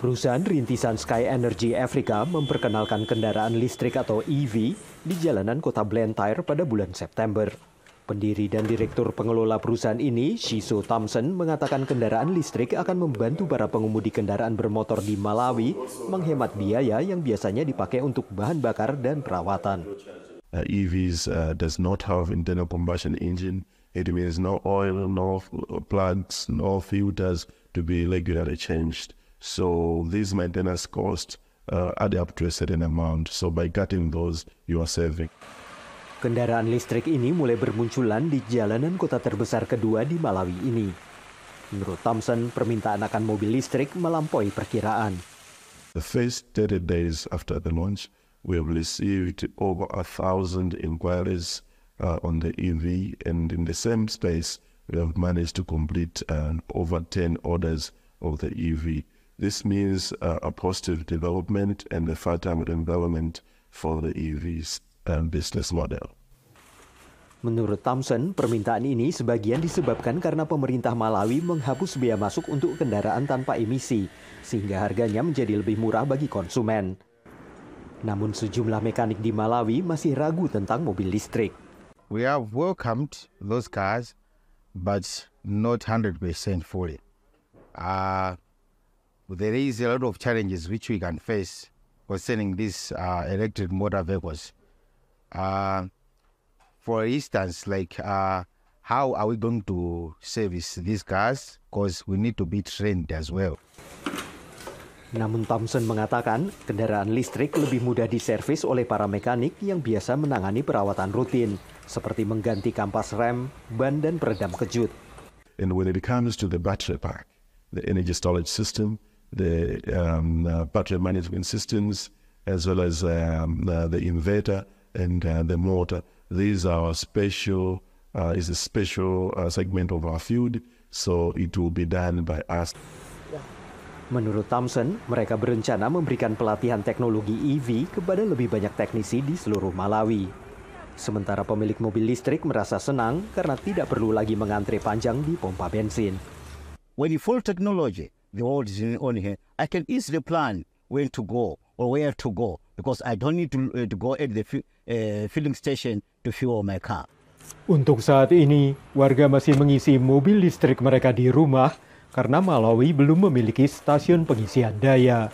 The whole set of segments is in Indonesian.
Perusahaan rintisan Sky Energy Africa memperkenalkan kendaraan listrik atau EV di jalanan kota Blantyre pada bulan September. Pendiri dan direktur pengelola perusahaan ini, Shiso Thompson, mengatakan kendaraan listrik akan membantu para pengemudi kendaraan bermotor di Malawi menghemat biaya yang biasanya dipakai untuk bahan bakar dan perawatan. Uh, EVs uh, does not have internal combustion engine. It means no oil, no plugs, no filters to be regularly changed. So these maintenance costs uh, add up to a certain amount. So by cutting those, you are saving. Kendaraan listrik ini mulai bermunculan di jalanan kota terbesar kedua di Malawi ini. Menurut Thompson, permintaan akan mobil listrik melampaui perkiraan. The first 30 days after the launch, we have received over a thousand inquiries uh, on the EV, and in the same space, we have managed to complete uh, over 10 orders of the EV. This means uh, a positive development and a fertile environment for the EV's um, business model. Menurut Thompson, permintaan ini sebagian disebabkan karena pemerintah Malawi menghapus biaya masuk untuk kendaraan tanpa emisi, sehingga harganya menjadi lebih murah bagi konsumen. Namun sejumlah mekanik di Malawi masih ragu tentang mobil listrik. We have welcomed those cars, but not 100% fully. Uh, there is a lot of challenges which we can face concerning these uh, electric motor vehicles. Uh, for instance, like uh, how are we going to service these cars? Because we need to be trained as well. Namun Thompson mengatakan kendaraan listrik lebih mudah diservis oleh para mekanik yang biasa menangani perawatan rutin, seperti mengganti kampas rem, ban, dan peredam kejut. And when it comes to the battery pack, the energy storage system, the um, uh, battery management systems, as well as um, uh, the inverter and uh, the motor. These are special, uh, is a special uh, segment of our field, so it will be done by us. Menurut Thompson, mereka berencana memberikan pelatihan teknologi EV kepada lebih banyak teknisi di seluruh Malawi. Sementara pemilik mobil listrik merasa senang karena tidak perlu lagi mengantre panjang di pompa bensin. When you full technology, the world is on here. I can easily plan when to go or where to go because I don't need to, uh, to go at the uh, filling station to fuel my car. Untuk saat ini, warga masih mengisi mobil listrik mereka di rumah karena Malawi belum memiliki stasiun pengisian daya.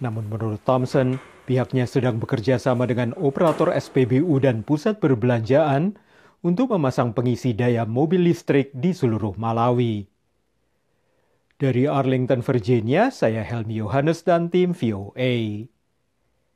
Namun menurut Thompson, pihaknya sedang bekerja sama dengan operator SPBU dan pusat perbelanjaan untuk memasang pengisi daya mobil listrik di seluruh Malawi. Dari Arlington, Virginia, saya Helmi Yohanes dan tim VOA.